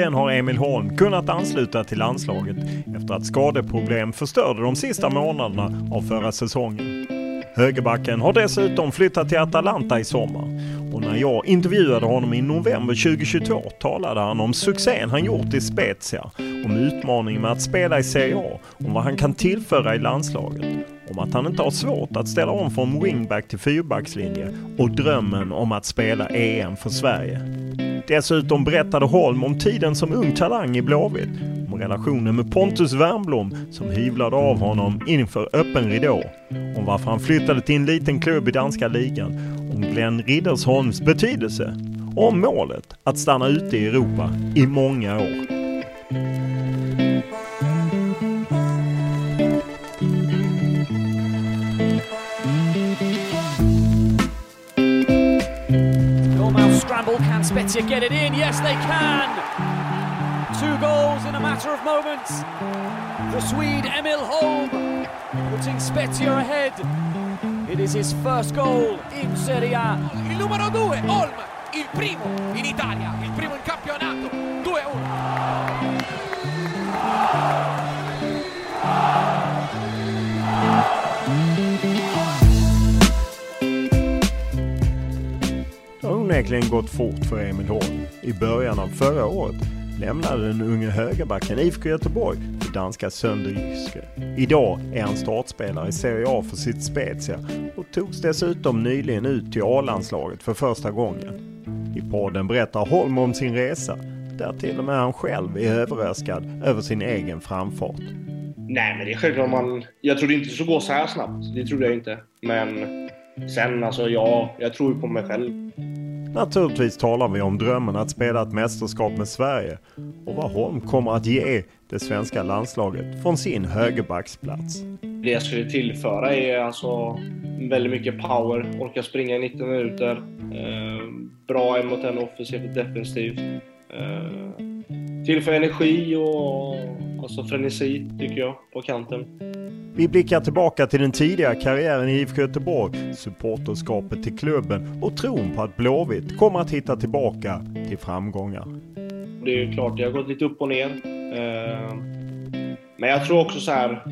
Äntligen har Emil Holm kunnat ansluta till landslaget efter att skadeproblem förstörde de sista månaderna av förra säsongen. Högerbacken har dessutom flyttat till Atalanta i sommar och när jag intervjuade honom i november 2022 talade han om succén han gjort i Spezia, om utmaningen med att spela i Serie A, om vad han kan tillföra i landslaget, om att han inte har svårt att ställa om från wingback till fyrbackslinje och drömmen om att spela EM för Sverige. Dessutom berättade Holm om tiden som ung talang i Blåvitt, om relationen med Pontus Wernbloom som hyvlade av honom inför öppen ridå, om varför han flyttade till en liten klubb i danska ligan, om Glenn Riddersholms betydelse och om målet att stanna ute i Europa i många år. Dormouse scramble. Can Spezia get it in? Yes, they can. Two goals in a matter of moments. The Swede Emil Holm putting Spezia ahead. It is his first goal in Serie A. Il numero due, Holm, il primo in Italia, il primo in campionato. Onekligen gått fort för Emil Holm. I början av förra året lämnade den unge högerbacken IFK Göteborg för danska Sønderjyske. Idag är han startspelare i Serie A för sitt Spezia och togs dessutom nyligen ut till A-landslaget för första gången. I podden berättar Holm om sin resa, där till och med han själv är överraskad över sin egen framfart. Nej, men det är självklart man... Jag trodde inte det skulle gå så här snabbt. Det trodde jag inte. Men sen, alltså ja, jag tror ju på mig själv. Naturligtvis talar vi om drömmen att spela ett mästerskap med Sverige och vad Holm kommer att ge det svenska landslaget från sin högerbacksplats. Det jag skulle tillföra är alltså väldigt mycket power, orka springa i 90 minuter, eh, bra en mot en offensivt och defensivt. Eh, tillföra energi och alltså frenesi, tycker jag, på kanten. Vi blickar tillbaka till den tidiga karriären i IFK Göteborg, supporterskapet till klubben och tron på att Blåvitt kommer att hitta tillbaka till framgångar. Det är ju klart, det har gått lite upp och ner. Eh, Men jag tror också så här.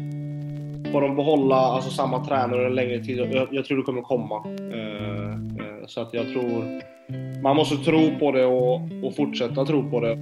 Får de behålla alltså, samma tränare en längre tid, jag, jag tror det kommer komma. Eh, eh, Så att jag tror... Man måste tro på det och, och fortsätta tro på det.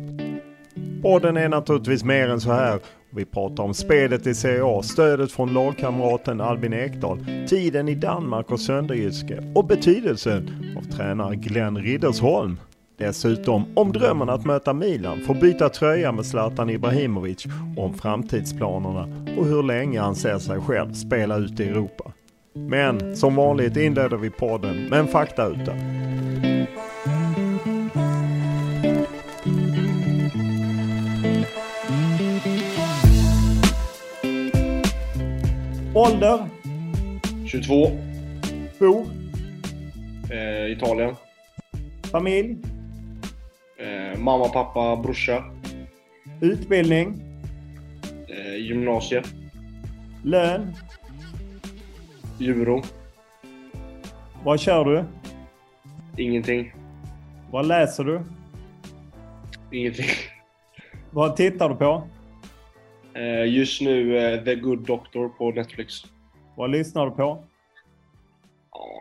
Podden är naturligtvis mer än så här. Vi pratar om spelet i Serie A, stödet från lagkamraten Albin Ekdal, tiden i Danmark och Sönderjyske och betydelsen av tränare Glenn Riddersholm. Dessutom om drömmen att möta Milan, få byta tröja med Zlatan Ibrahimovic, om framtidsplanerna och hur länge han ser sig själv spela ute i Europa. Men som vanligt inleder vi podden med en faktauta. Ålder? 22. Bo? Eh, Italien. Familj? Eh, mamma, pappa, brorsa. Utbildning? Eh, gymnasie. Lön? Euro. Vad kör du? Ingenting. Vad läser du? Ingenting. Vad tittar du på? Eh, just nu eh, The Good Doctor på Netflix. Vad lyssnar du på?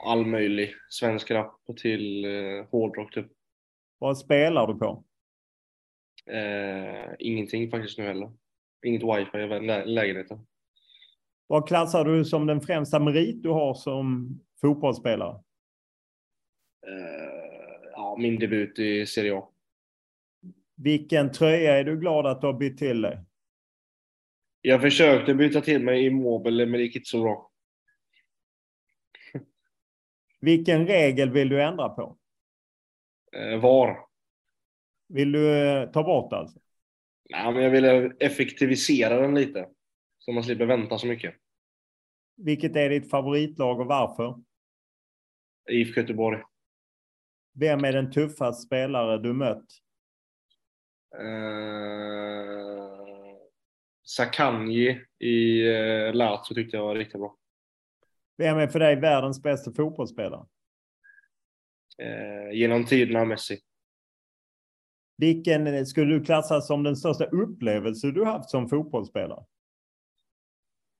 All möjlig svensk rap till eh, hårdrock typ. Vad spelar du på? Eh, ingenting faktiskt nu heller. Inget wifi i lä lägenheten. Vad klassar du som den främsta merit du har som fotbollsspelare? Eh, ja, min debut i Serie A. Vilken tröja är du glad att du har bytt till dig? Jag försökte byta till mig Immobile, men det gick inte så bra. Vilken regel vill du ändra på? Eh, var? Vill du eh, ta bort alltså? Nej, men jag ville effektivisera den lite. Så man slipper vänta så mycket. Vilket är ditt favoritlag och varför? IFK Göteborg. Vem är den tuffaste spelare du mött? Eh, Sakanji i eh, Lazio tyckte jag var riktigt bra. Vem är för dig världens bästa fotbollsspelare? Eh, genom tiderna Messi. Vilken skulle du klassa som den största upplevelse du haft som fotbollsspelare?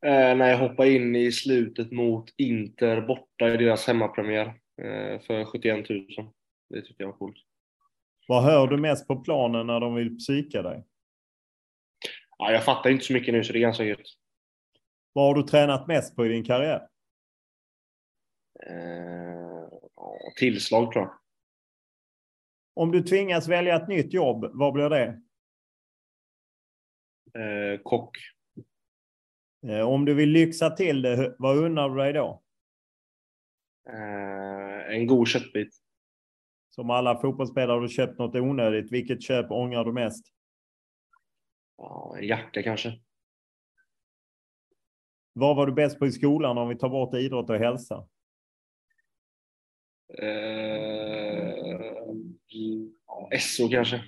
Eh, när jag hoppade in i slutet mot Inter borta i deras hemmapremiär eh, för 71 000. Det tyckte jag var coolt. Vad hör du mest på planen när de vill psyka dig? Ja, jag fattar inte så mycket nu så det är ganska gött. Vad har du tränat mest på i din karriär? Eh, tillslag tror jag. Om du tvingas välja ett nytt jobb, vad blir det? Eh, kock. Eh, Om du vill lyxa till det, vad unnar du dig då? Eh, en god köttbit. Som alla fotbollsspelare har du köpt något onödigt. Vilket köp ångrar du mest? Ja, en jacka kanske. Vad var du bäst på i skolan om vi tar bort idrott och hälsa? Eh, ja, SO kanske.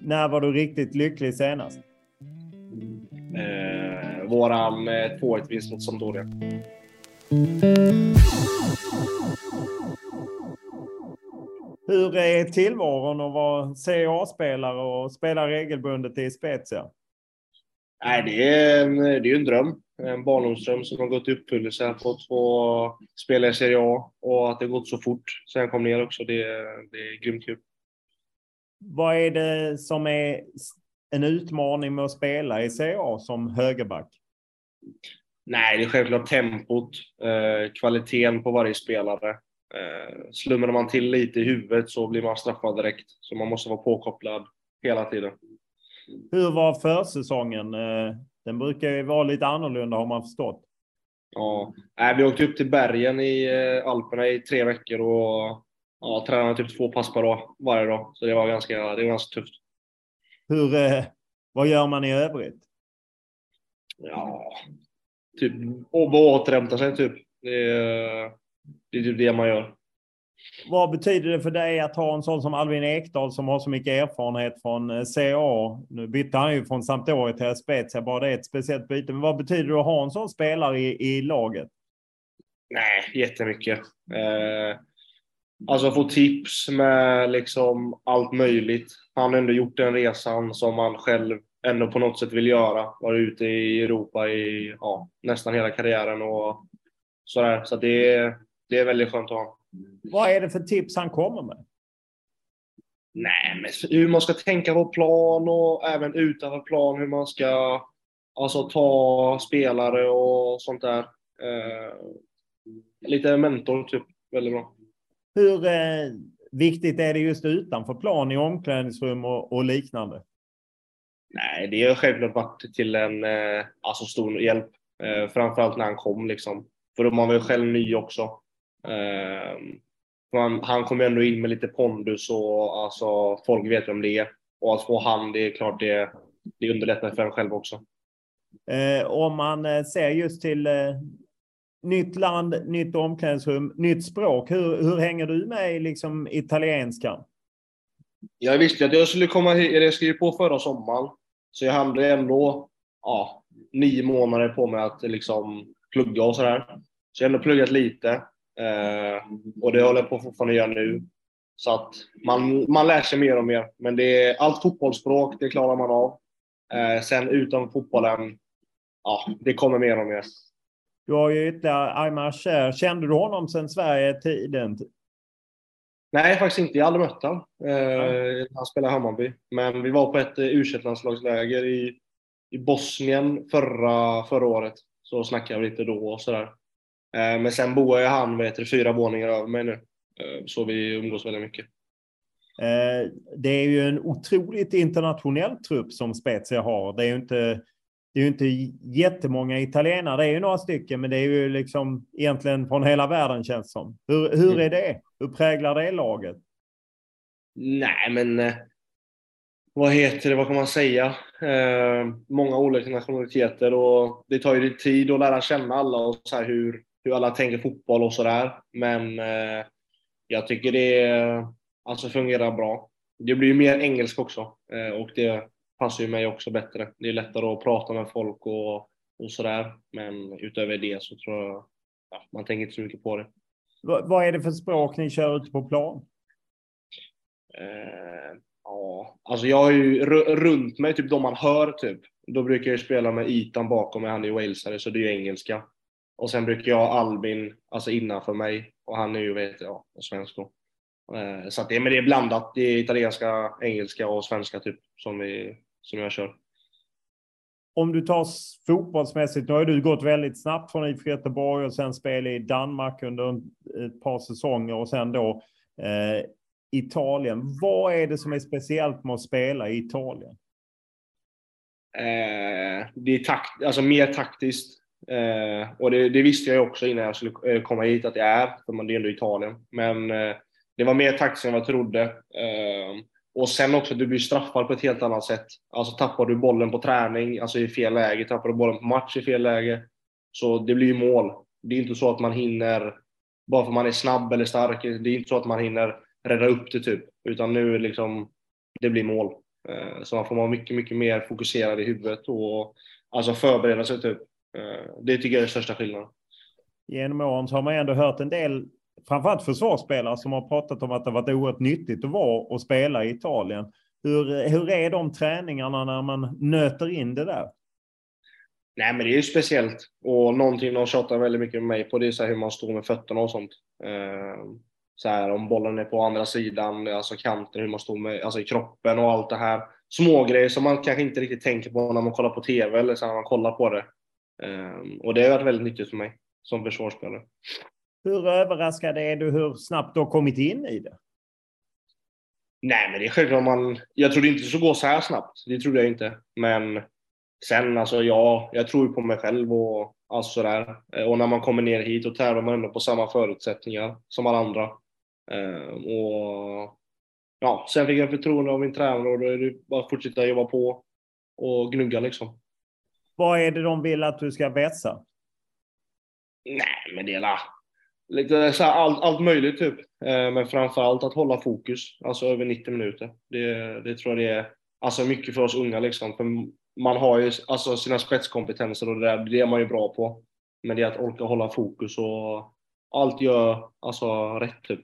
När var du riktigt lycklig senast? Eh, våran eh, 2-1-vinst mot Sampdoria. Hur är tillvaron att vara CA-spelare och spela regelbundet i Spezia? Nej, det är, en, det är en dröm. En barndomsdröm som har gått i uppfyllelse. Att få, få spela i Serie A och att det gått så fort sen jag kom ner också. Det, är- det är grymt kul. Vad är det som är en utmaning med att spela i CA som högerback? Nej, det är självklart tempot, eh, kvaliteten på varje spelare. Eh, slumrar man till lite i huvudet så blir man straffad direkt. Så man måste vara påkopplad hela tiden. Hur var försäsongen? Eh, Den brukar ju vara lite annorlunda har man förstått. Ja, vi åkte upp till bergen i eh, Alperna i tre veckor och ja, tränade typ två pass per dag varje dag. Så det var ganska, det var ganska tufft. Hur, eh, vad gör man i övrigt? Ja, typ bara återhämta sig typ. Det är, det är typ det man gör. Vad betyder det för dig att ha en sån som Alvin Ekdal som har så mycket erfarenhet från eh, CA? Nu bytte han ju från Sampdoria till Spezia, bara det är ett speciellt byte. Men vad betyder det att ha en sån spelare i, i laget? Nej, jättemycket. Eh, alltså få tips med liksom allt möjligt. Han har ändå gjort den resan som han själv ändå på något sätt vill göra. Varit ute i Europa i ja, nästan hela karriären och sådär. Så det är, det är väldigt skönt att ha. Vad är det för tips han kommer med? Nej, men hur man ska tänka på plan och även utanför plan hur man ska alltså, ta spelare och sånt där. Eh, lite mentor, typ. Väldigt bra. Hur eh, viktigt är det just utanför plan i omklädningsrum och, och liknande? Nej, det har självklart varit till en eh, alltså stor hjälp. Eh, framförallt när han kom liksom. För då man var ju själv ny också. Han, han kom ändå in med lite pondus och alltså, folk vet vem det är. Och att få han, det är klart det, det underlättar för en själv också. Eh, om man eh, ser just till eh, nytt land, nytt omklädningsrum, nytt språk. Hur, hur hänger du med i liksom, italienskan? Jag visste att jag skulle komma hit, jag skrev på förra sommaren. Så jag hade ändå ja, nio månader på mig att liksom plugga och sådär. Så jag har ändå pluggat lite. Eh, och det håller jag på fortfarande att göra nu. Så att man, man lär sig mer och mer. Men det är allt fotbollsspråk, det klarar man av. Eh, sen utom fotbollen, ja, det kommer mer och mer. Du har ju ytterligare Aymar Cher. Kände du honom sedan Sverige-tiden? Nej, faktiskt inte. Jag har aldrig mött honom. Eh, han spelar Hammarby. Men vi var på ett u landslagsläger i, i Bosnien förra, förra året. Så snackade vi lite då och sådär. Eh, men sen bor ju han vet du, fyra våningar över mig nu. Eh, så vi umgås väldigt mycket. Eh, det är ju en otroligt internationell trupp som Spezia har. Det är ju inte, det är ju inte jättemånga italienare. Det är ju några stycken, men det är ju liksom egentligen från hela världen känns som. Hur, hur mm. är det? Hur präglar det laget? Nej, men vad heter det, vad kan man säga? Eh, många olika nationaliteter och det tar ju tid att lära känna alla och så hur, hur alla tänker fotboll och sådär. Men eh, jag tycker det alltså, fungerar bra. Det blir ju mer engelsk också eh, och det passar ju mig också bättre. Det är lättare att prata med folk och, och sådär. Men utöver det så tror jag ja, man tänker inte så mycket på det. Vad är det för språk ni kör ute på plan? Eh, ja, alltså jag har ju runt mig, typ de man hör typ. Då brukar jag spela med Itan bakom mig, han är ju walesare, så det är ju engelska. Och sen brukar jag ha Albin, alltså innanför mig. Och han är ju, vet jag, svensk då. Eh, så att det, men det är blandat. Det är italienska, engelska och svenska typ som, vi, som jag kör. Om du tar fotbollsmässigt, nu har du gått väldigt snabbt från IFK Göteborg och sen spel i Danmark under ett par säsonger och sen då eh, Italien. Vad är det som är speciellt med att spela i Italien? Eh, det är takt, alltså mer taktiskt. Eh, och det, det, visste jag också innan jag skulle eh, komma hit att det är, för man, det är ändå Italien. Men eh, det var mer taktiskt än vad jag trodde. Eh, och sen också, du blir straffad på ett helt annat sätt. Alltså tappar du bollen på träning, alltså i fel läge, tappar du bollen på match i fel läge, så det blir ju mål. Det är inte så att man hinner, bara för att man är snabb eller stark, det är inte så att man hinner rädda upp det typ. Utan nu liksom, det blir mål. Eh, så man får vara mycket, mycket mer fokuserad i huvudet och alltså förbereda sig typ. Eh, det tycker jag är den största skillnaden. Genom åren så har man ändå hört en del, framförallt försvarsspelare, som har pratat om att det varit oerhört nyttigt att vara och spela i Italien. Hur, hur är de träningarna när man nöter in det där? Nej, men det är ju speciellt. Och någonting de tjatar väldigt mycket med mig på, det är så hur man står med fötterna och sånt. Eh, så här, om bollen är på andra sidan, alltså kanten, hur man står med, alltså i kroppen och allt det här. Små grejer som man kanske inte riktigt tänker på när man kollar på TV eller så när man kollar på det. Um, och det har varit väldigt nyttigt för mig som försvarsspelare. Hur överraskad är du hur snabbt du har kommit in i det? Nej, men det är självklart man... Jag trodde inte det skulle gå så här snabbt. Det trodde jag inte. Men sen, alltså ja, jag tror på mig själv och alltså sådär. Och när man kommer ner hit och tävlar man ändå på samma förutsättningar som alla andra. Ehm, och ja, sen fick jag förtroende av min tränare och då är det bara att fortsätta jobba på och gnugga liksom. Vad är det de vill att du ska vässa? Nej, men det är la, lite så här, allt, allt möjligt typ. Eh, men framför allt att hålla fokus, alltså över 90 minuter. Det, det tror jag det är alltså mycket för oss unga liksom. För man har ju alltså sina spetskompetenser och det, där, det är man ju bra på. Men det är att orka hålla fokus och allt gör alltså rätt typ.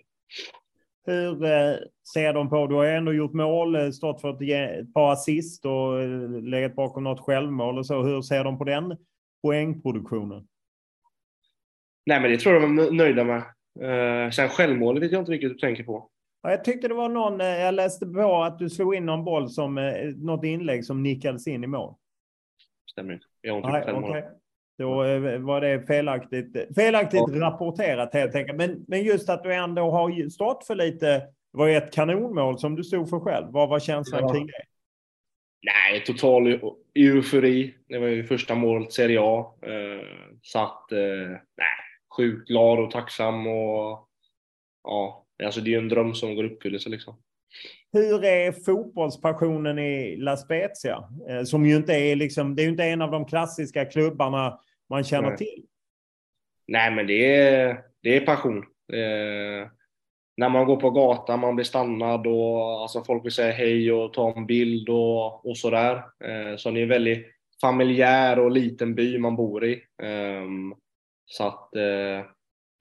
Hur eh, ser de på, du har ändå gjort mål, eh, stått för ett par assist och eh, legat bakom något självmål och så. Hur ser de på den poängproduktionen? Nej, men det tror jag de är nöjda med. sen självmålet vet jag inte riktigt du tänker på. Ja, jag tyckte det var någon, jag läste på att du slog in någon boll som, något inlägg som nickades in i mål. Stämmer inte. Jag har inte gjort självmål. Okay. Då eh, var det felaktigt, felaktigt ja. rapporterat helt enkelt. Men, men just att du ändå har stått för lite, det var ju ett kanonmål som du stod för själv. Vad var känslan ja. kring det? Nej, total eufori. Det var ju första målet Serie A. Eh, så att, eh, nej, sjukt glad och tacksam och ja, alltså det är ju en dröm som går i uppfyllelse liksom. Hur är fotbollspassionen i La Spezia? Eh, som ju inte är liksom, det är ju inte en av de klassiska klubbarna man känner Nej. till. Nej, men det är, det är passion. Eh, när man går på gatan, man blir stannad och alltså, folk vill säga hej och ta en bild och, och sådär. Eh, så det är en väldigt familjär och liten by man bor i. Eh, så att eh,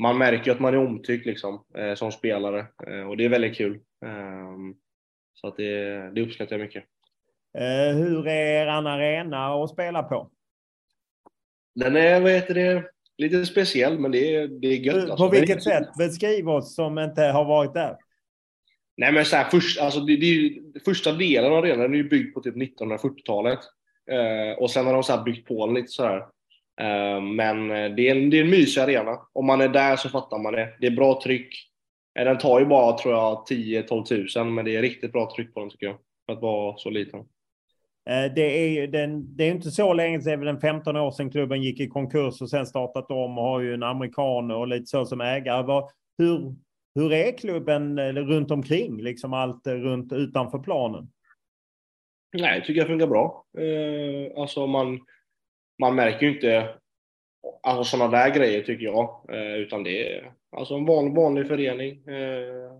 man märker att man är omtyckt liksom, eh, som spelare och det är väldigt kul. Så att det, det uppskattar jag mycket. Eh, hur är eran arena att spela på? Den är, vad heter det, lite speciell men det är, det är gött. Alltså. På är- vilket sätt? Beskriv oss som inte har varit där. Nej men så här, först, alltså det, det är ju, första delen av arenan är ju byggd på typ 1940-talet. Eh, och sen har de så här byggt på den lite så här. Eh, men eh, det är, en, det är en mysig arena. Om man är där så fattar man det. Det är bra tryck. Eh, den tar ju bara, tror jag, 10-12 tusen, men det är riktigt bra tryck på den tycker jag. För att vara så liten. Eh, Det är ju den, det är inte så länge sedan, det är väl en 15 år sedan klubben gick i konkurs och sen startat om och har ju en amerikan och lite så som ägare. Hur, hur är klubben eh, runt omkring, liksom allt runt utanför planen? Nej, jag tycker jag funkar bra. Eh, alltså man, man märker ju inte alltså sådana där grejer tycker jag. Eh, utan det alltså en van, vanlig förening. Eh,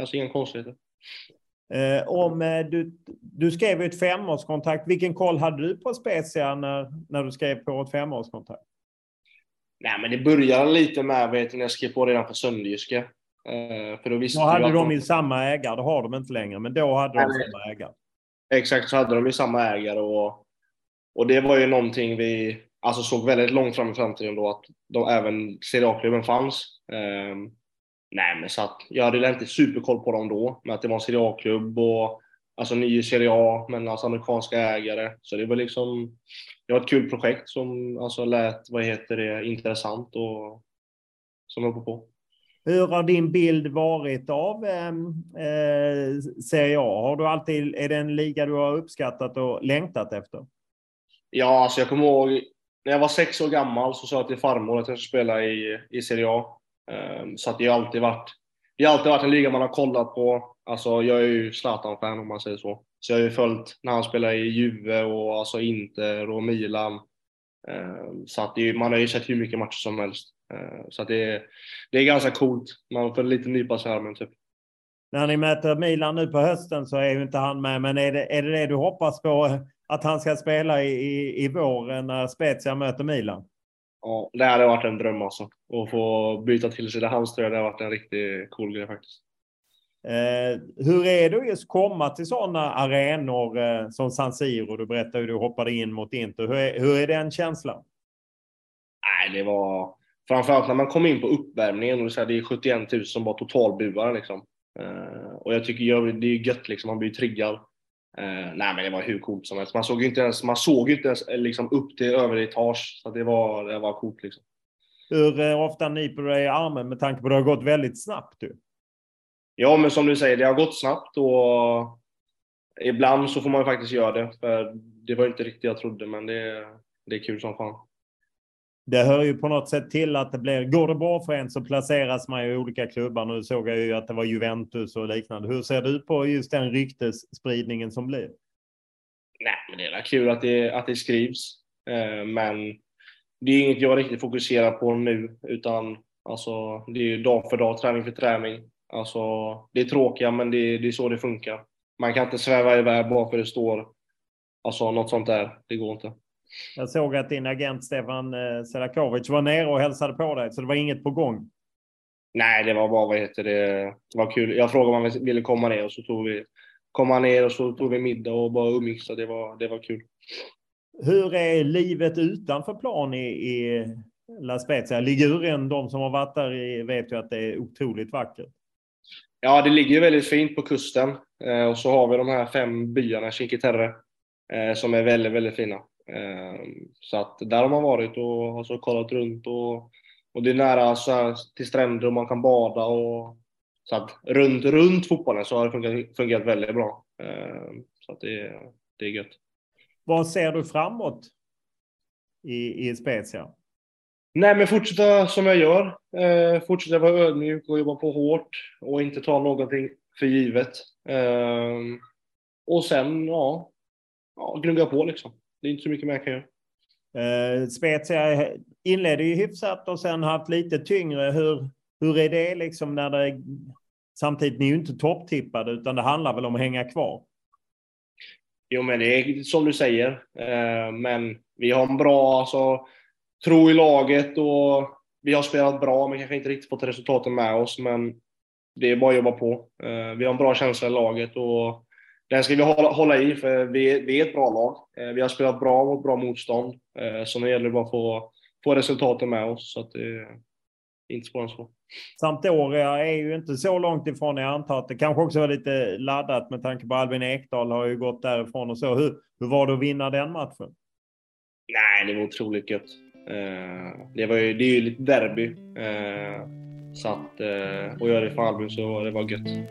alltså inga konstigheter. Eh, om eh, du, du skrev ju ett femårskontrakt. Vilken koll hade du på Spezia när, när du skrev på ett femårskontrakt? Nej, men det började lite med vet när jag skrev på redan på Sönderjyske. Eh, för då visste Då jag hade att de ju samma ägare, det har de inte längre, men då hade de Nej, samma ägare. Exakt, så hade de ju samma ägare och, och det var ju någonting vi alltså, såg väldigt långt fram i framtiden då att de, även Serie fanns. Ehm, nej, men så att jag hade inte superkoll på dem då, med att det var en Serie A-klubb och alltså ny Serie A, men alltså amerikanska ägare. Så det var liksom, det var ett kul projekt som alltså lät, vad heter det, intressant och som jag hoppade på. Hur har din bild varit av eh, eh, Serie A? Har du alltid, är det en liga du har uppskattat och längtat efter? Ja, alltså jag kommer ihåg när jag var sex år gammal så sa jag till farmor att jag skulle spela i, i Serie A. Um, så att det har alltid varit det har alltid varit en liga man har kollat på. Alltså jag är ju Zlatan-fan om man säger så. Så jag har ju följt när han spelar i Juve och alltså Inter och Milan. Um, Så att det, man har ju sett hur mycket matcher som helst. Uh, Så att det, är- det är ganska coolt. Man får lite nypa sig i armen typ. När ni möter Milan nu på hösten så är ju inte han med, men är det är det, det du hoppas på att han ska spela i, i, i vår när Spezia möter Milan? Ja, det hade varit en dröm alltså. Att få byta till sig det hans tröja, det har varit en riktigt cool grej faktiskt. Eh, hur är det att komma till sådana arenor eh, som San Siro? Du berättade hur du hoppade in mot Inter. Hur är, hur är den känslan? Nej, det var framförallt när man kom in på uppvärmningen och det, är så här, det är 71 000 som bara totalbuar liksom. Eh, och jag tycker det är gött liksom, man blir ju triggad. Eh, nej men det var hur coolt som helst. Man såg ju inte ens, man såg inte ens eh, liksom, upp till övre etage. Så det var, det var coolt liksom. Hur eh, ofta nyper du dig i armen med tanke på att det har gått väldigt snabbt? Du? Ja men som du säger, det har gått snabbt och ibland så får man ju faktiskt göra det. För det var inte riktigt jag trodde men det, det är kul som fan. Det hör ju på något sätt till att det blir, går det bra för en så placeras man ju i olika klubbar. Nu såg jag ju att det var Juventus och liknande. Hur ser du på just den ryktesspridningen som blir? Nej, men det är väl kul att det, att det skrivs. Eh, men det är inget jag riktigt fokuserar på nu, utan alltså, det är ju dag för dag, träning för träning. Alltså, det är tråkiga, men det, det är så det funkar. Man kan inte sväva iväg bara för det står alltså, något sånt där. Det går inte. Jag såg att din agent Stefan eh, Selakovic var nere och hälsade på dig, så det var inget på gång. Nej, det var bara, vad heter det, det var kul. Jag frågade om han ville komma ner och så tog vi, kom han ner och så tog vi middag och bara umgicks. Det var, det var kul. Hur är livet utanför plan i, i La Spezia? Ligurien, de som har varit där vet ju att det är otroligt vackert. Ja, det ligger ju väldigt fint på kusten. Eh, och så har vi de här fem byarna, Cinque Terre, eh, som är väldigt, väldigt fina. Eh, så att där har man varit och har så kollat runt och, och det är nära så här, till stränder och man kan bada och så att runt, runt fotbollen så har det fungerat, fungerat väldigt bra. Eh, så att det, det är gött. Vad ser du framåt i, i Spezia? Nej, men fortsätta som jag gör. Eh, fortsätta vara ödmjuk och jobba på hårt och inte ta någonting för givet. Eh, och sen, ja, ja, gnugga på liksom. Det är inte så mycket mer kan göra. Eh, Spezia inledde ju hyfsat och sen haft lite tyngre. Hur, hur är det liksom när det... Samtidigt, ni är ju inte topptippade utan det handlar väl om att hänga kvar? Jo, men det är som du säger. Eh, men vi har en bra alltså, tro i laget och vi har spelat bra men kanske inte riktigt fått resultaten med oss. Men det är bara att jobba på. Eh, vi har en bra känsla i laget och den ska vi hålla, hålla i för vi, vi är ett bra lag. Eh, vi har spelat bra mot bra motstånd. Eh, så nu gäller det bara att få, få resultaten med oss. Så att inte svårare än så. Sampdoria är ju inte så långt ifrån. Jag antar att det kanske också var lite laddat med tanke på Albin Ekdal har ju gått därifrån och så. Hur, hur var det att vinna den matchen? Nej, det var otroligt gött. Det, var ju, det är ju lite derby. Så att, och göra det för Albin så det var gött.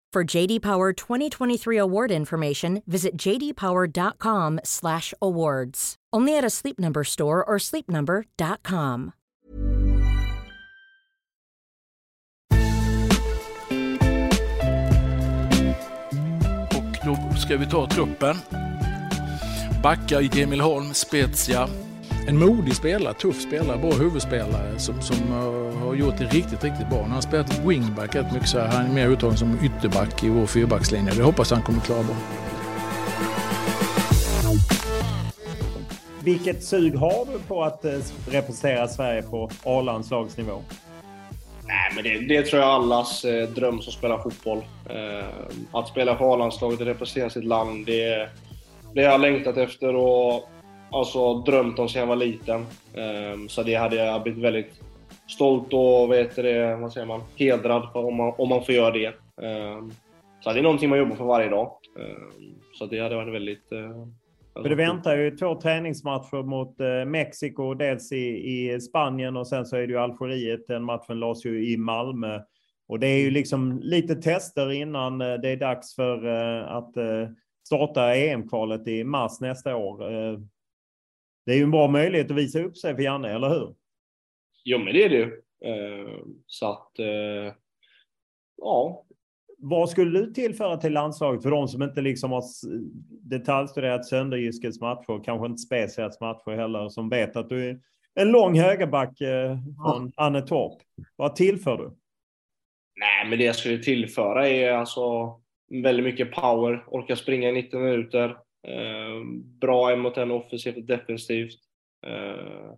For JD Power 2023 award information, visit jdpower.com/awards. Only at a Sleep Number store or sleepnumber.com. Och då ska vi ta truppen. Backa i Emil Holm, Spezia. En modig spelare, tuff spelare, bra huvudspelare som, som uh, har gjort det riktigt, riktigt bra. Han har spelat wingback rätt mycket så här. Han är mer uttagen som ytterback i vår fyrbackslinje. Det hoppas han kommer klara bra. Vilket sug har du på att eh, representera Sverige på A-landslagsnivå? Nej, men det, det, tror jag allas eh, dröm som spelar fotboll. Eh, att spela för A-landslaget och representera sitt land, det, det har jag längtat efter och alltså, drömt om sedan jag var liten. Ehm, så det hade jag blivit väldigt stolt och vet det, vad säger man, hedrad för om man, om man får göra det. Ehm, så det är någonting man jobbar för varje dag. Ehm, så det hade varit väldigt Alltså, för det väntar ju två träningsmatcher mot eh, Mexiko, dels i, i Spanien och sen så är det ju Algeriet. Den matchen lades ju i Malmö. Och det är ju liksom lite tester innan eh, det är dags för att starta EM-kvalet i mars nästa år. Det är ju en bra möjlighet att visa upp sig för Janne, eller hur? Jo, men det är det ju. Så att, ja, vad skulle du tillföra till landslaget för de som inte liksom har detaljstuderat Sönderjyskets matcher, kanske inte Specias matcher heller, som vet att du är en lång högerback eh, från ja. Annetorp. Vad tillför du? Nej, men det jag skulle tillföra är alltså väldigt mycket power, orka springa i 90 minuter, eh, bra en mot en offensivt och defensivt. Eh,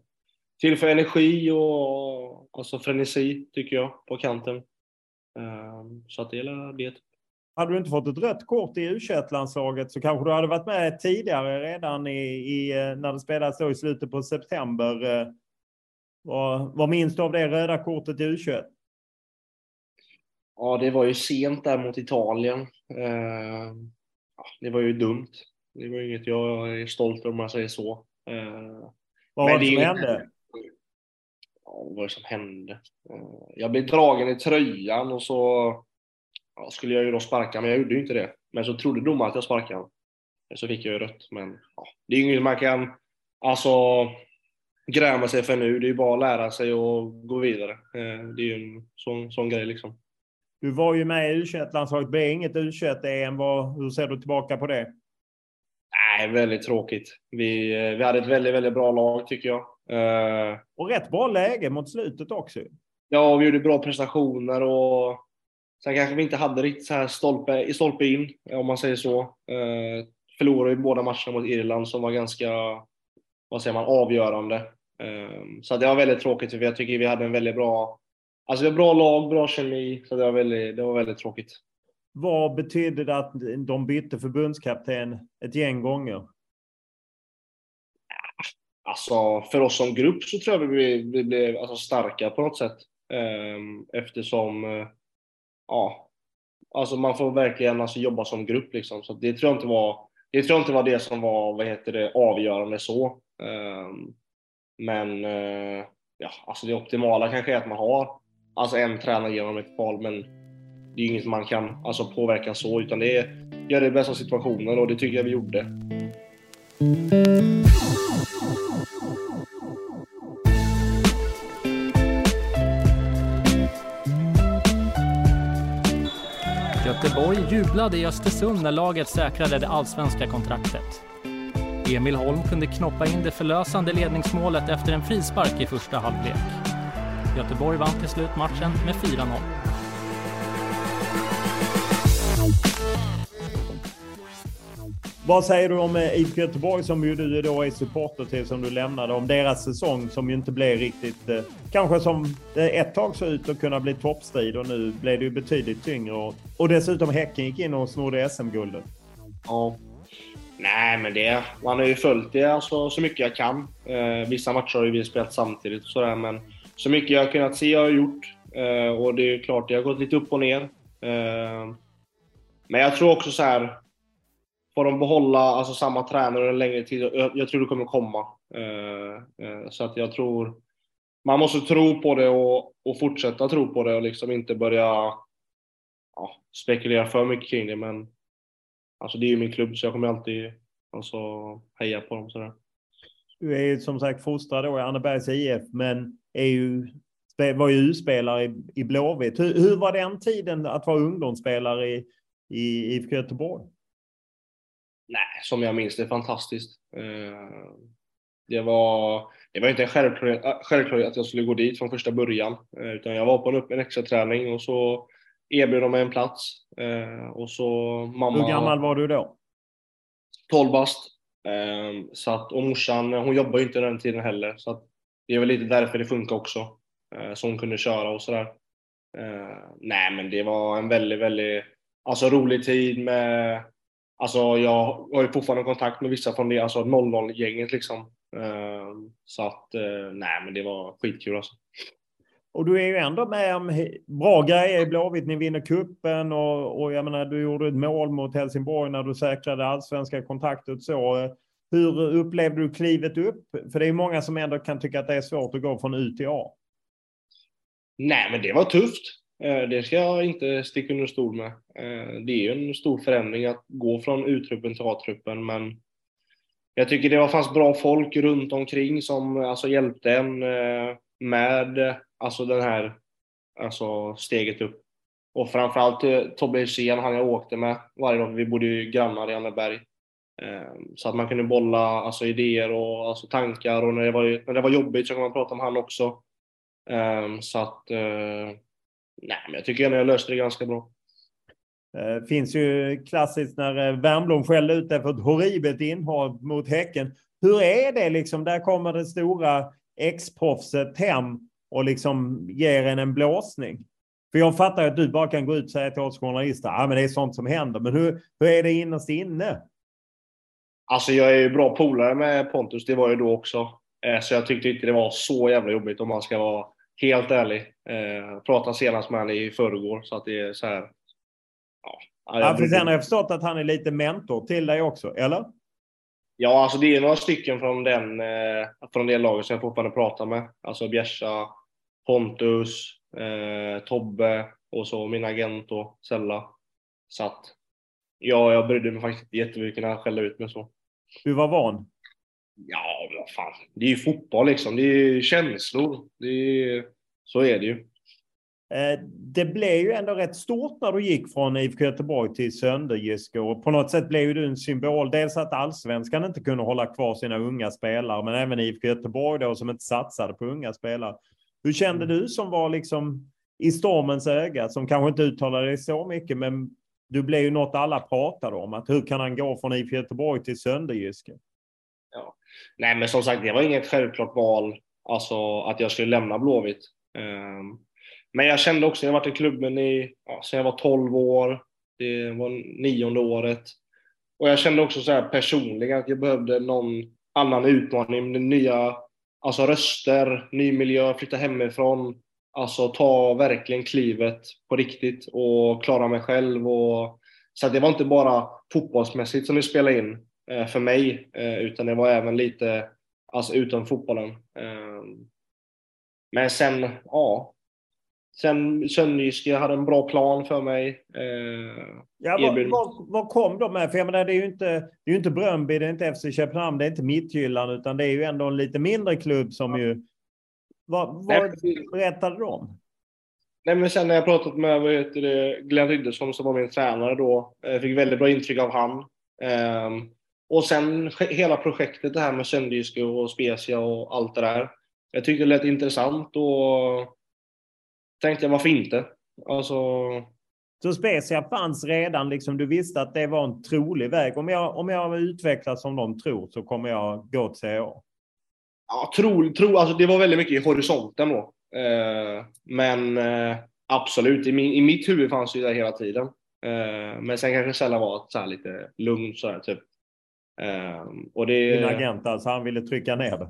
tillför energi och alltså frenesi, tycker jag, på kanten. Ehm, så att det är det. Hade du inte fått ett rött kort i U21-landslaget så kanske du hade varit med tidigare redan i, i eh, när det spelades i slutet på september. Eh, vad, vad minns du av det röda kortet i U21? Ja, det var ju sent där mot Italien. Det var ju dumt. Det var inget jag är stolt över om man säger så. Ehm, vad var det som hände? vad var det som hände? Eh, jag blev dragen i tröjan och så ja, skulle jag ju då sparka, men jag gjorde ju inte det. Men så trodde domaren att jag sparkade Så fick jag ju rött, men ja, det är ju inget man kan alltså, gräma sig för nu. Det är ju bara att lära sig och gå vidare. Eh, det är ju en sån, sån grej liksom. Du var ju med i U21-landslaget. Blev inget U21-EM. Hur ser du tillbaka på det? Nej, väldigt tråkigt. Vi, eh, vi hade ett väldigt, väldigt bra lag tycker jag. Uh, och rätt bra läge mot slutet också. Ja, vi gjorde bra prestationer och sen kanske vi inte hade riktigt så här stolpe, i stolpe in, om man säger så. Uh, förlorade ju båda matcherna mot Irland som var ganska, vad säger man, avgörande. Så det var väldigt tråkigt för jag tycker vi hade en väldigt bra, alltså vi har bra lag, bra kemi, så det var väldigt, det var väldigt tråkigt. Vad betydde det att de bytte förbundskapten ett gäng gånger? Alltså, för oss som grupp så tror jag vi, vi blev alltså, starka på något sätt. Ehm, eftersom, eh, ja, alltså man får verkligen alltså, jobba som grupp liksom. Så det tror jag inte var det, tror jag inte var det som var, vad heter det, avgörande så. Ehm, men, eh, ja, alltså det optimala kanske är att man har alltså en tränare genom ett val, men det är inget man kan alltså, påverka så, utan det är göra det bästa av situationen och det tycker jag vi gjorde. Göteborg jublade i Östersund när laget säkrade det allsvenska kontraktet. Emil Holm kunde knoppa in det förlösande ledningsmålet efter en frispark i första halvlek. Göteborg vann till slut matchen med 4-0. Vad säger du om eh, IFK Göteborg som ju du då är supporter till som du lämnade, om deras säsong som ju inte blev riktigt, eh, kanske som det ett tag såg ut att kunna bli toppstrid och nu blev det ju betydligt tyngre och, och dessutom Häcken gick in och snodde SM-guldet. Ja. Nej, men det, man har ju följt det alltså, så mycket jag kan. Eh, vissa matcher har ju vi spelat samtidigt och sådär, men så mycket jag har kunnat se har jag gjort. Eh, och det är ju klart, det har gått lite upp och ner. Eh, men jag tror också så här får de behålla alltså, samma tränare en längre tid, jag, jag tror det kommer komma. Eh, eh, så att jag tror, man måste tro på det och, och fortsätta tro på det och liksom inte börja ja, spekulera för mycket kring det. Men alltså, det är ju min klubb så jag kommer alltid alltså, heja på dem. Sådär. Du är ju som sagt fostrad då i Annebergs IF, men är ju, var ju U-spelare i, i Blåvitt. Hur, hur var den tiden att vara ungdomsspelare i, i IFK Göteborg? Nej, som jag minns det, fantastiskt. Eh, det var, det var inte en självklarhet, äh, självklarhet att jag skulle gå dit från första början, eh, utan jag var på en, en extra träning och så erbjöd de mig en plats. Eh, och så mamma... Hur gammal var du då? 12 bast. Så att, och morsan, hon jobbar ju inte den tiden heller, så att det är väl lite därför det funkar också. Så hon kunde köra och sådär. Nej, men det var en väldigt, väldigt alltså, rolig tid med Alltså jag har ju fortfarande kontakt med vissa från det, alltså 00-gänget liksom. Ehm, så att, eh, nej men det var skitkul alltså. Och du är ju ändå med om bra grejer i Blåvitt. Ni vinner kuppen och, och jag menar, du gjorde ett mål mot Helsingborg när du säkrade allsvenska kontraktet. Så, hur upplevde du klivet upp? För det är många som ändå kan tycka att det är svårt att gå från U till A. Nej, men det var tufft. Eh, det ska jag inte sticka under stol med. Eh, det är ju en stor förändring att gå från U-truppen till A-truppen, men jag tycker det fanns bra folk runt omkring som alltså, hjälpte en eh, med alltså, den här alltså, steget upp. Och framförallt Tobbe Hysén, han jag åkte med varje dag. Vi bodde ju grannar i Anneberg. Så att man kunde bolla alltså, idéer och alltså, tankar och när det, var, när det var jobbigt så kunde man prata med han också. Så att Nej, men jag tycker ändå jag löste det ganska bra. Det eh, finns ju klassiskt när eh, Wernbloom skällde ut det för ett horribelt inhopp mot Häcken. Hur är det liksom? Där kommer det stora ex-proffset hem och liksom ger en en blåsning. För jag fattar att du bara kan gå ut och säga till oss journalister att ah, det är sånt som händer. Men hur, hur är det innerst inne? Alltså jag är ju bra polare med Pontus, det var jag då också. Eh, så jag tyckte inte det var så jävla jobbigt om man ska vara helt ärlig. Eh, pratade senast med honom i förrgår så att det är så här. Ja, ja, för sen har jag förstått att han är lite mentor till dig också, eller? Ja, alltså det är några stycken från, den, eh, från det laget som jag fortfarande pratar med. Alltså Bjärsa, Pontus, eh, Tobbe, och så min agent och Sella. Så att ja, jag brydde mig faktiskt jättemycket när han skällde ut mig så. Du var van? Ja, vad fan. Det är ju fotboll liksom. Det är känslor. Det är, så är det ju. Eh, det blev ju ändå rätt stort när du gick från IFK Göteborg till Sönderjyske och på något sätt blev du en symbol. Dels att allsvenskan inte kunde hålla kvar sina unga spelare, men även IFK Göteborg då som inte satsade på unga spelare. Hur kände du som var liksom i stormens öga, som kanske inte uttalade dig så mycket, men du blev ju något alla pratade om. Att hur kan han gå från IFK Göteborg till Sönderjyske? Nej, men som sagt, det var inget självklart val, alltså att jag skulle lämna Blåvitt. Um, men jag kände också, jag har varit i klubben i, ja, sen jag var 12 år. Det var nionde året. Och jag kände också så här personligen att jag behövde någon annan utmaning, nya alltså röster, ny miljö, flytta hemifrån. Alltså ta verkligen klivet på riktigt och klara mig själv. Och, så det var inte bara fotbollsmässigt som det spelade in för mig, eh, utan det var även lite alltså, utom fotbollen. Eh, men sen, ja, Sen Sönderjyske hade en bra plan för mig. Eh, ja, vad, vad, vad, kom de med? För jag menar, det är ju inte, det är inte Bröndby, det är inte FC Köpenhamn, det är inte Midtjylland, utan det är ju ändå en lite mindre klubb som ju... Vad, vad berättade de? Nej, men sen när jag pratat med vad heter det, Glenn Riddersson som var min tränare då, jag fick väldigt bra intryck av han. Eh, och sen hela projektet det här med Sönderjyske och Specia och allt det där. Jag tyckte det lät intressant och tänkte jag varför inte? Alltså... Så Specia fanns redan, liksom, du visste att det var en trolig väg. Om jag, om jag utvecklas som de tror så kommer jag gå till CA. Ja, tro, tro, alltså det var väldigt mycket i horisonten då. Eh, men eh, absolut, i, min, i mitt huvud fanns det ju det hela tiden. Eh, men sen kanske Sella var så här lite lugn så här, typ. Eh, och det, Din agent alltså, han ville trycka ner det?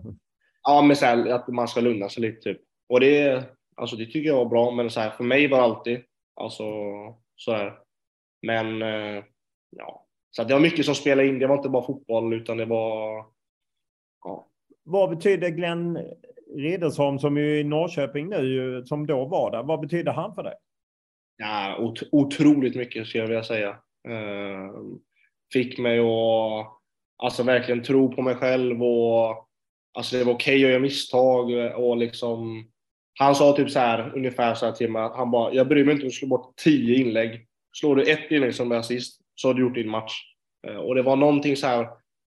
Ja, men så här, att man ska lugna sig lite typ. Och det, Alltså det tycker jag var bra, men så här, för mig var det alltid alltså så här. Men eh, ja, så det var mycket som spelade in. Det var inte bara fotboll, utan det var ja. Vad betyder Glenn Riddersholm som är i Norrköping nu, som då var där? Vad betyder han för dig? Ja, ot otroligt mycket skulle jag vilja säga. Eh, fick mig att alltså verkligen tro på mig själv och alltså det var okej okay att göra misstag och liksom han sa typ så här, ungefär så här till mig, han bara, jag bryr mig inte om du slår bort tio inlägg. Slår du ett inlägg som är assist så har du gjort din match. Eh, och det var någonting så här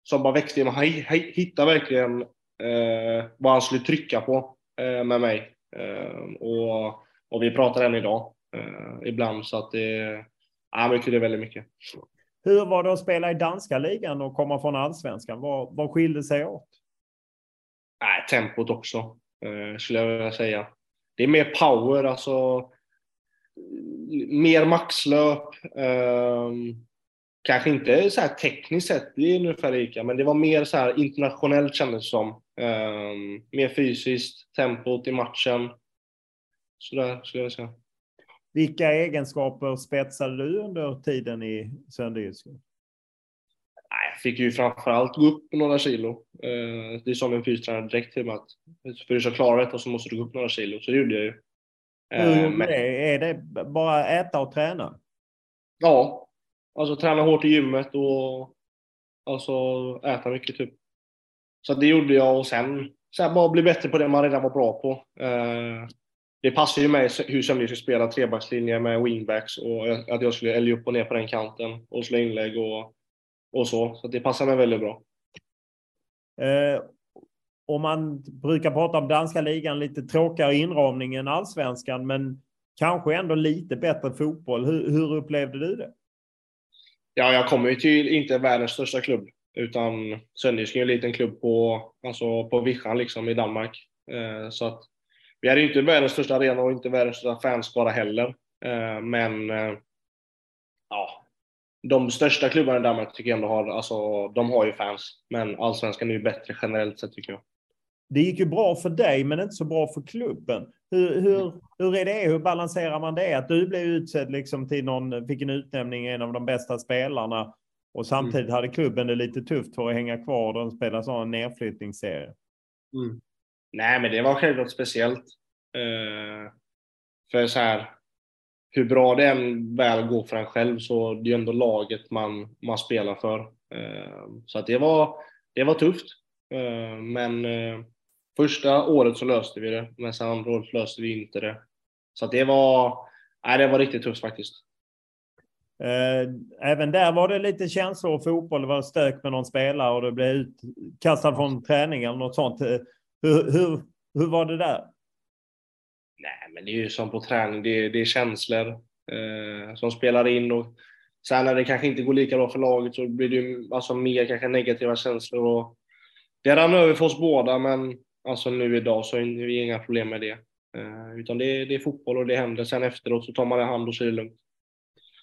som bara växte i mig. Han hittade verkligen eh, vad han skulle trycka på eh, med mig. Eh, och, och vi pratar än idag eh, ibland så att det, ja, det betyder väldigt mycket. Hur var det att spela i danska ligan och komma från allsvenskan? Vad, vad skilde sig åt? Äh, tempot också eh, skulle jag vilja säga. Det är mer power, alltså mer maxlöp. Eh, kanske inte så här tekniskt sett, det är ungefär lika, men det var mer så här internationellt kändes det som. Eh, mer fysiskt, tempot i matchen. Sådär skulle jag säga. Vilka egenskaper spetsade du under tiden i Sönderjyske? Jag fick ju framförallt gå upp några kilo. Eh, det sa min fystränare direkt till mig att för att du ska klara detta så måste du gå upp några kilo. Så det gjorde jag ju. Hur eh, men... det? Är det bara äta och träna? Ja, alltså träna hårt i gymmet och alltså äta mycket typ. Så det gjorde jag och sen här, bara bli bättre på det man redan var bra på. Eh, det passar ju mig hur som vi ska spela trebackslinje med wingbacks och att jag skulle älga upp och ner på den kanten och slå inlägg och och så. Så det passar mig väldigt bra. Eh, och man brukar prata om danska ligan, lite tråkigare inramning än allsvenskan, men kanske ändå lite bättre fotboll. Hur, hur upplevde du det? Ja, jag kommer ju till inte världens största klubb, utan Sönderjysk är en liten klubb på, alltså på vischan liksom i Danmark. Eh, så att vi hade ju inte världens största arena och inte världens största fanskara heller. Eh, men eh, ja, de största klubbarna i Danmark tycker jag ändå har, alltså, de har ju fans. Men allsvenskan är ju bättre generellt sett tycker jag. Det gick ju bra för dig, men inte så bra för klubben. Hur, hur, hur är det? Hur balanserar man det? Att du blev utsedd liksom till någon, fick en utnämning, en av de bästa spelarna och samtidigt mm. hade klubben det lite tufft för att hänga kvar. De spelar sån nedflyttningsserie. Mm. Nej, men det var självklart speciellt. Eh, för så här, hur bra det än väl går för en själv så det är ändå laget man, man spelar för. Eh, så att det var, det var tufft. Eh, men eh, första året så löste vi det, men sen andra året löste vi inte det. Så att det var, nej, det var riktigt tufft faktiskt. Eh, även där var det lite känslor och fotboll. Det var stök med någon spelare och det blev utkastad från träning eller något sånt. Eh, hur, hur, hur var det där? Nej, men det är ju som på träning. Det är, det är känslor eh, som spelar in och sen när det kanske inte går lika bra för laget så blir det ju alltså mer kanske negativa känslor och det rann över för oss båda, men alltså nu idag så är vi inga problem med det. Eh, utan det är, det är fotboll och det händer. Sen efteråt så tar man det hand och så är det lugnt.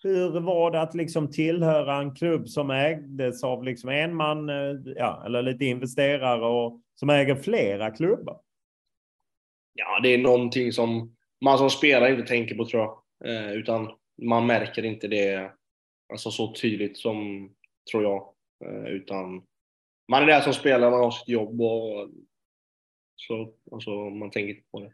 Hur var det att liksom tillhöra en klubb som ägdes av liksom en man, eh, ja, eller lite investerare och som äger flera klubbar? Ja, det är någonting som man som spelare inte tänker på tror jag. Eh, utan man märker inte det alltså, så tydligt som, tror jag. Eh, utan man är där som spelare, man har sitt jobb och så alltså, man tänker inte på det.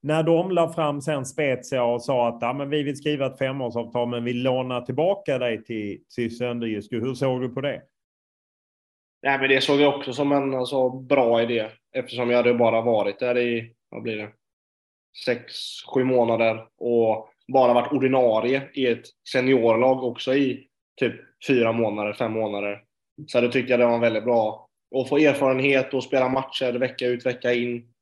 När de la fram sen Spezia och sa att ja, men vi vill skriva ett femårsavtal men vi lånar tillbaka dig till, till Sönderjyske. Hur såg du på det? Nej, men det såg jag också som en alltså, bra idé eftersom jag hade bara varit där i, vad blir det, sex, sju månader och bara varit ordinarie i ett seniorlag också i typ fyra månader, fem månader. Så då tyckte jag det var väldigt bra att få erfarenhet och spela matcher vecka ut, vecka in.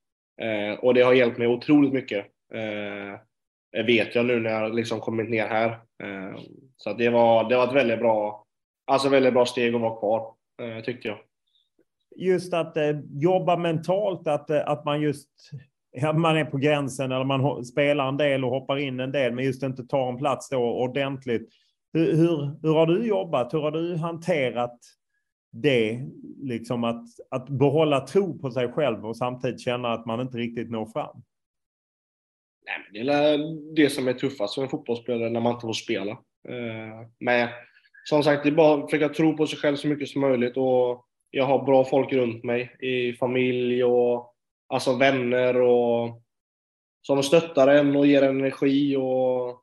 Eh, och det har hjälpt mig otroligt mycket. Eh, vet jag nu när jag liksom kommit ner här. Eh, så det var, det var ett väldigt bra, alltså väldigt bra steg att vara kvar, eh, tyckte jag. Just att eh, jobba mentalt, att, eh, att man just ja, man är på gränsen eller man spelar en del och hoppar in en del, men just inte tar en plats då ordentligt. Hur, hur, hur har du jobbat? Hur har du hanterat det, liksom att, att behålla tro på sig själv och samtidigt känna att man inte riktigt når fram? Nej, men det är det som är tuffast som en fotbollsspelare när man inte får spela. Eh, men som sagt, det är bara att försöka tro på sig själv så mycket som möjligt och jag har bra folk runt mig i familj och alltså vänner och som stöttar en och ger energi och,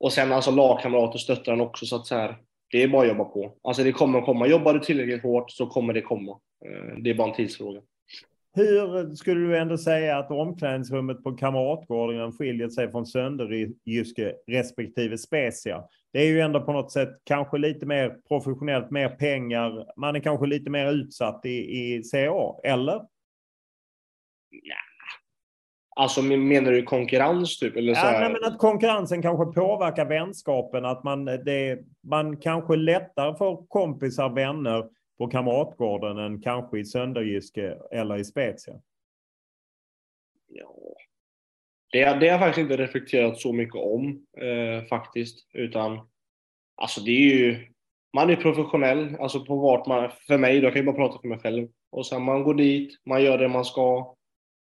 och sen alltså lagkamrater stöttar en också så att så här, det är bara att jobba på. Alltså det kommer att komma. Jobbar du tillräckligt hårt så kommer det komma. Eh, det är bara en tidsfråga. Hur skulle du ändå säga att omklädningsrummet på Kamratgården skiljer sig från Sönderjyske respektive Specia? Det är ju ändå på något sätt kanske lite mer professionellt, mer pengar. Man är kanske lite mer utsatt i, i CA, eller? Ja. Alltså menar du konkurrens typ? Eller så ja, nej, men att konkurrensen kanske påverkar vänskapen. Att man, det, man kanske lättare får kompisar, vänner på Kamratgården än kanske i Sönderjyske eller i Spezia. Ja. Det, det har jag faktiskt inte reflekterat så mycket om eh, faktiskt. Utan alltså det är ju, man är professionell, alltså på vart man, för mig, då kan jag bara prata för mig själv. Och sen man går dit, man gör det man ska,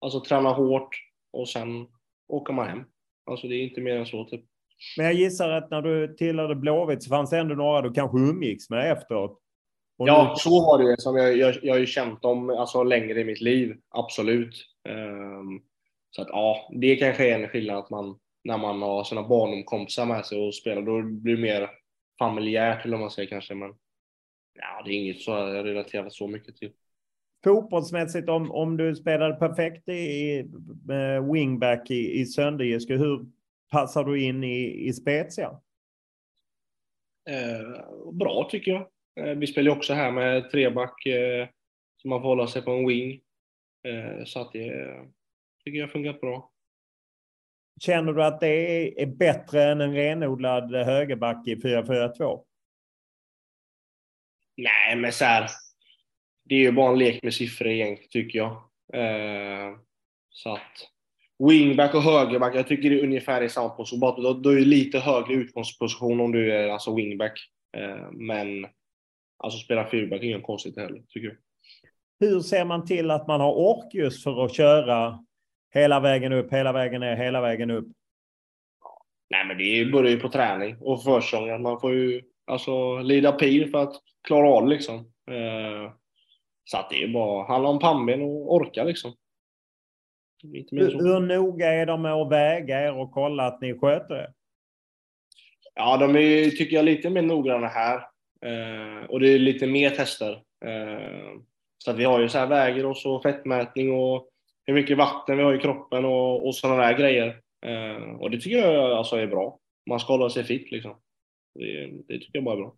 Alltså träna hårt och sen åker man hem. Alltså det är inte mer än så typ. Men jag gissar att när du tillhörde Blåvitt så fanns det ändå några du kanske umgicks med efteråt? Och ja, nu... så var det ju. Som jag, jag, jag har ju känt dem alltså, längre i mitt liv, absolut. Um, så att ja, det kanske är en skillnad att man när man har sina barndomskompisar med sig och spelar, då blir det mer familjärt eller man säger kanske. Men ja, det är inget så jag relaterar så mycket till fotbollsmässigt, om, om du spelade perfekt i, i wingback i, i Sönderjyske, hur passar du in i, i Spezia? Eh, bra tycker jag. Eh, vi spelar också här med treback, eh, så man får hålla sig på en wing. Eh, så att det tycker jag fungerat bra. Känner du att det är, är bättre än en renodlad högerback i 4-4-2? Nej, men så här, det är ju bara en lek med siffror egentligen, tycker jag. Eh, så att wingback och högerback, jag tycker det är ungefär i samma position. Bara då är det lite högre utgångsposition om du är alltså wingback. Eh, men alltså spela fyrback är inget konstigt heller, tycker jag. Hur ser man till att man har ork just för att köra hela vägen upp, hela vägen ner, hela vägen upp? Nej, men det börjar ju på träning och försäsongen. Man får ju alltså lida pil för att klara av det liksom. Eh, så att det är bara handla om pannben och orka liksom. Hur, hur noga är de med att väga er och kolla att ni sköter er? Ja, de är, tycker jag, lite mer noggranna här. Eh, och det är lite mer tester. Eh, så att vi har ju så här väger och så fettmätning och hur mycket vatten vi har i kroppen och, och sådana där grejer. Eh, och det tycker jag alltså är bra. Man ska hålla sig fit liksom. Det, det tycker jag bara är bra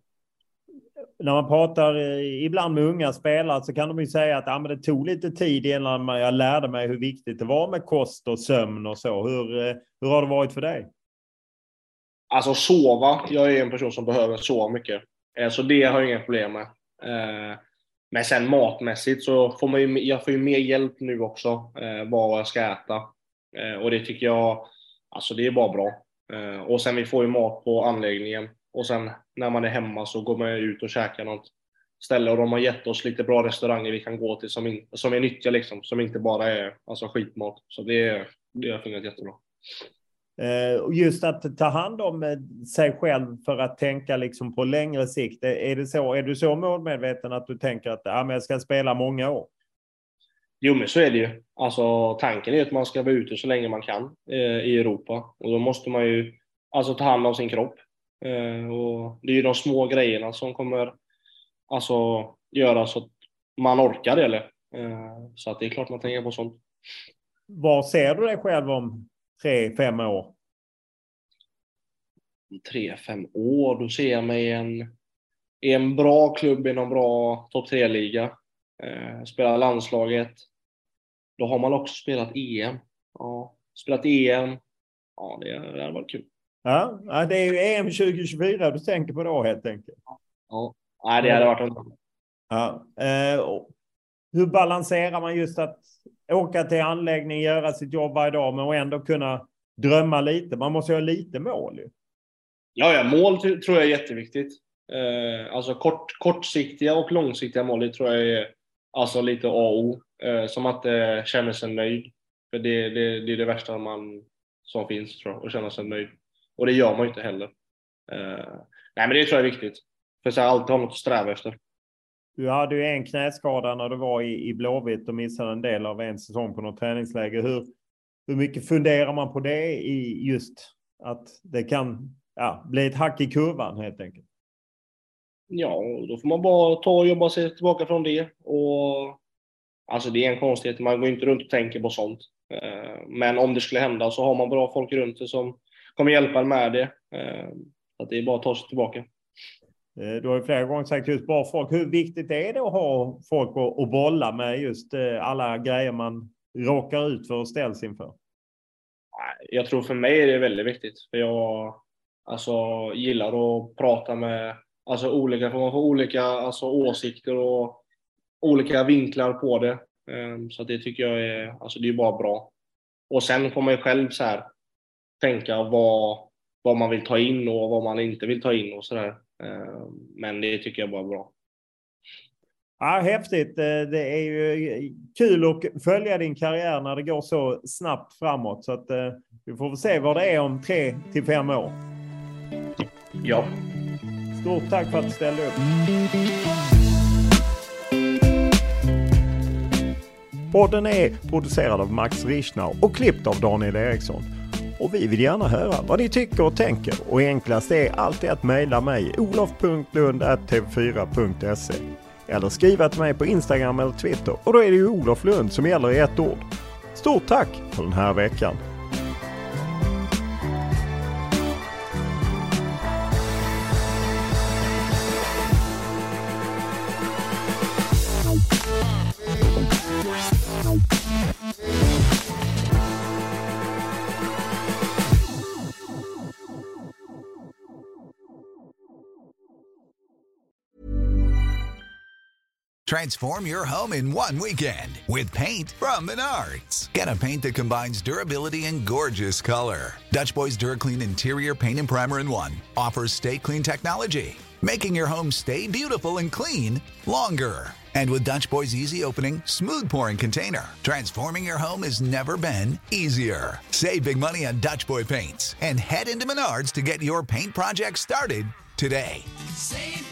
när man pratar eh, ibland med unga spelare så kan de ju säga att ja, men det tog lite tid innan jag lärde mig hur viktigt det var med kost och sömn och så. Hur, eh, hur har det varit för dig? Alltså sova. Jag är en person som behöver sova mycket. Eh, så det har jag inga problem med. Men sen matmässigt så får man ju, jag får ju mer hjälp nu också vad jag ska äta. Och det tycker jag, alltså det är bara bra. Och sen vi får ju mat på anläggningen och sen när man är hemma så går man ut och käkar något ställe och de har gett oss lite bra restauranger vi kan gå till som, in, som är nyttiga liksom, som inte bara är alltså, skitmat. Så det, det har fungerat jättebra. Eh, just att ta hand om eh, sig själv för att tänka liksom på längre sikt. Är, det så, är du så målmedveten att du tänker att ja, men jag ska spela många år? Jo, men så är det ju. Alltså, tanken är att man ska vara ute så länge man kan eh, i Europa och då måste man ju alltså, ta hand om sin kropp. Eh, och det är ju de små grejerna som kommer alltså, göra så att man orkar det. Eller? Eh, så att det är klart man tänker på sånt. Var ser du dig själv om tre, fem år? Tre, fem år, då ser jag mig i en, i en bra klubb i någon bra topp tre-liga. Eh, spela landslaget. Då har man också spelat EM. Ja, spelat EM. Ja, det, det hade varit kul. Ja, det är ju EM 2024 du tänker på då helt enkelt. Ja, Nej, det hade varit. Ja. Eh, hur balanserar man just att åka till anläggning, göra sitt jobb varje dag, men ändå kunna drömma lite? Man måste ju ha lite mål. Ju. Ja, ja, mål tror jag är jätteviktigt. Eh, alltså kort, kortsiktiga och långsiktiga mål, det tror jag är alltså lite A och O. Eh, som att känna sig nöjd. För det, det, det är det värsta man, som finns, tror jag, att känna sig nöjd. Och det gör man ju inte heller. Uh, nej, men det tror jag är viktigt. För så alltid ha något att sträva efter. Du hade ju en knäskada när du var i, i Blåvitt och missade en del av en säsong på något träningsläger. Hur, hur mycket funderar man på det i just att det kan ja, bli ett hack i kurvan helt enkelt? Ja, då får man bara ta och jobba sig tillbaka från det. Och, alltså det är en konstighet, man går inte runt och tänker på sånt. Eh, men om det skulle hända så har man bra folk runt sig som kommer hjälpa en med det. Eh, att det är bara att ta sig tillbaka. Eh, du har ju flera gånger sagt just bra folk. Hur viktigt är det att ha folk att bolla med just eh, alla grejer man råkar ut för och ställs inför? Jag tror för mig är det väldigt viktigt. För jag alltså, gillar att prata med alltså, olika, för man får olika alltså, åsikter och olika vinklar på det. Så det tycker jag är, alltså, det är bara bra. Och sen får man ju själv så här, tänka vad, vad man vill ta in och vad man inte vill ta in och sådär. Eh, men det tycker jag bara är bra. Ja, häftigt. Eh, det är ju kul att följa din karriär när det går så snabbt framåt. Så att eh, vi får väl se vad det är om tre till fem år. Ja. Stort tack för att du ställde upp. Podden är producerad av Max Richnau och klippt av Daniel Eriksson och vi vill gärna höra vad ni tycker och tänker och enklast är alltid att mejla mig olof.lund.tv4.se eller skriva till mig på Instagram eller Twitter och då är det ju Olof Lund som gäller i ett ord. Stort tack för den här veckan! Transform your home in one weekend with paint from Menards. Get a paint that combines durability and gorgeous color. Dutch Boys DuraClean Interior Paint and Primer in One offers stay clean technology, making your home stay beautiful and clean longer. And with Dutch Boy's easy opening, smooth pouring container, transforming your home has never been easier. Save big money on Dutch Boy paints and head into Menards to get your paint project started today. Save